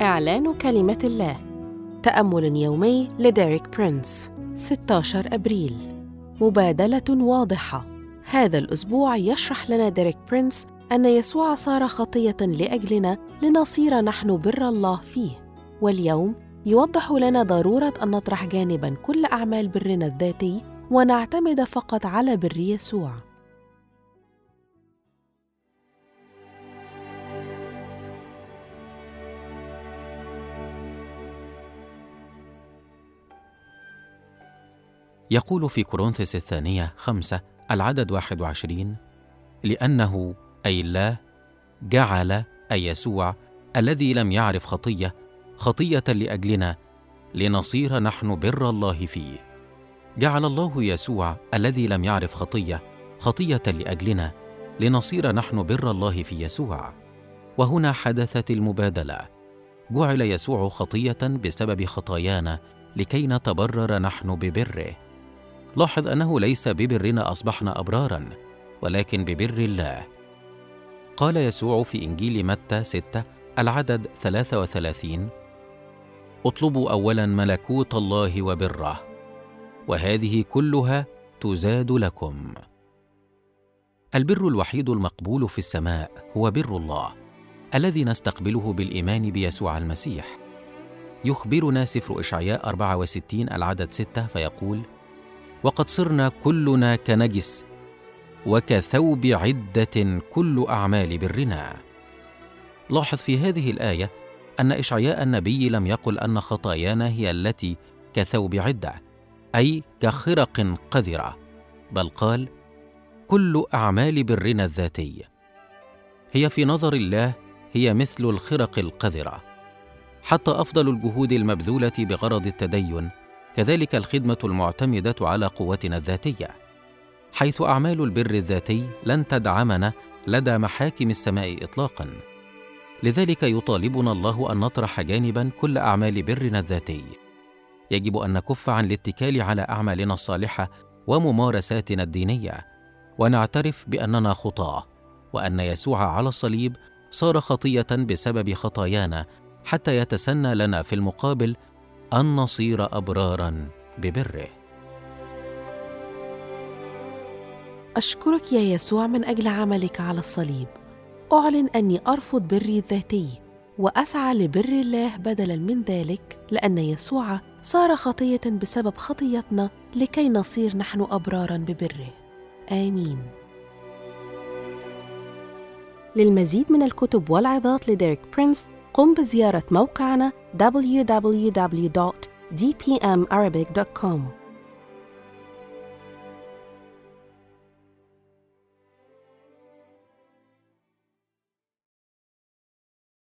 إعلان كلمة الله. تأمل يومي لديريك برينس 16 أبريل. مبادلة واضحة. هذا الأسبوع يشرح لنا ديريك برينس أن يسوع صار خطية لأجلنا لنصير نحن بر الله فيه. واليوم يوضح لنا ضرورة أن نطرح جانبا كل أعمال برنا الذاتي ونعتمد فقط على بر يسوع. يقول في كورنثس الثانية خمسة العدد واحد وعشرين لأنه أي الله جعل أي يسوع الذي لم يعرف خطية خطية لأجلنا لنصير نحن بر الله فيه. جعل الله يسوع الذي لم يعرف خطية خطية لأجلنا لنصير نحن بر الله في يسوع. وهنا حدثت المبادلة. جعل يسوع خطية بسبب خطايانا لكي نتبرر نحن ببره. لاحظ أنه ليس ببرنا أصبحنا أبرارا ولكن ببر الله. قال يسوع في إنجيل متى 6 العدد 33 اطلبوا أولا ملكوت الله وبره وهذه كلها تزاد لكم. البر الوحيد المقبول في السماء هو بر الله الذي نستقبله بالإيمان بيسوع المسيح. يخبرنا سفر إشعياء 64 العدد 6 فيقول وقد صرنا كلنا كنجس وكثوب عدة كل أعمال برنا. لاحظ في هذه الآية أن إشعياء النبي لم يقل أن خطايانا هي التي كثوب عدة أي كخرق قذرة بل قال كل أعمال برنا الذاتي هي في نظر الله هي مثل الخرق القذرة حتى أفضل الجهود المبذولة بغرض التدين كذلك الخدمة المعتمدة على قوتنا الذاتية. حيث أعمال البر الذاتي لن تدعمنا لدى محاكم السماء اطلاقا. لذلك يطالبنا الله أن نطرح جانبا كل أعمال برنا الذاتي. يجب أن نكف عن الاتكال على أعمالنا الصالحة وممارساتنا الدينية ونعترف بأننا خطاة وأن يسوع على الصليب صار خطية بسبب خطايانا حتى يتسنى لنا في المقابل أن نصير أبرارا ببره. أشكرك يا يسوع من أجل عملك على الصليب. أعلن أني أرفض بري الذاتي وأسعى لبر الله بدلا من ذلك لأن يسوع صار خطية بسبب خطيتنا لكي نصير نحن أبرارا ببره. آمين. للمزيد من الكتب والعظات لديريك برينس قم بزيارة موقعنا www.dpmarabic.com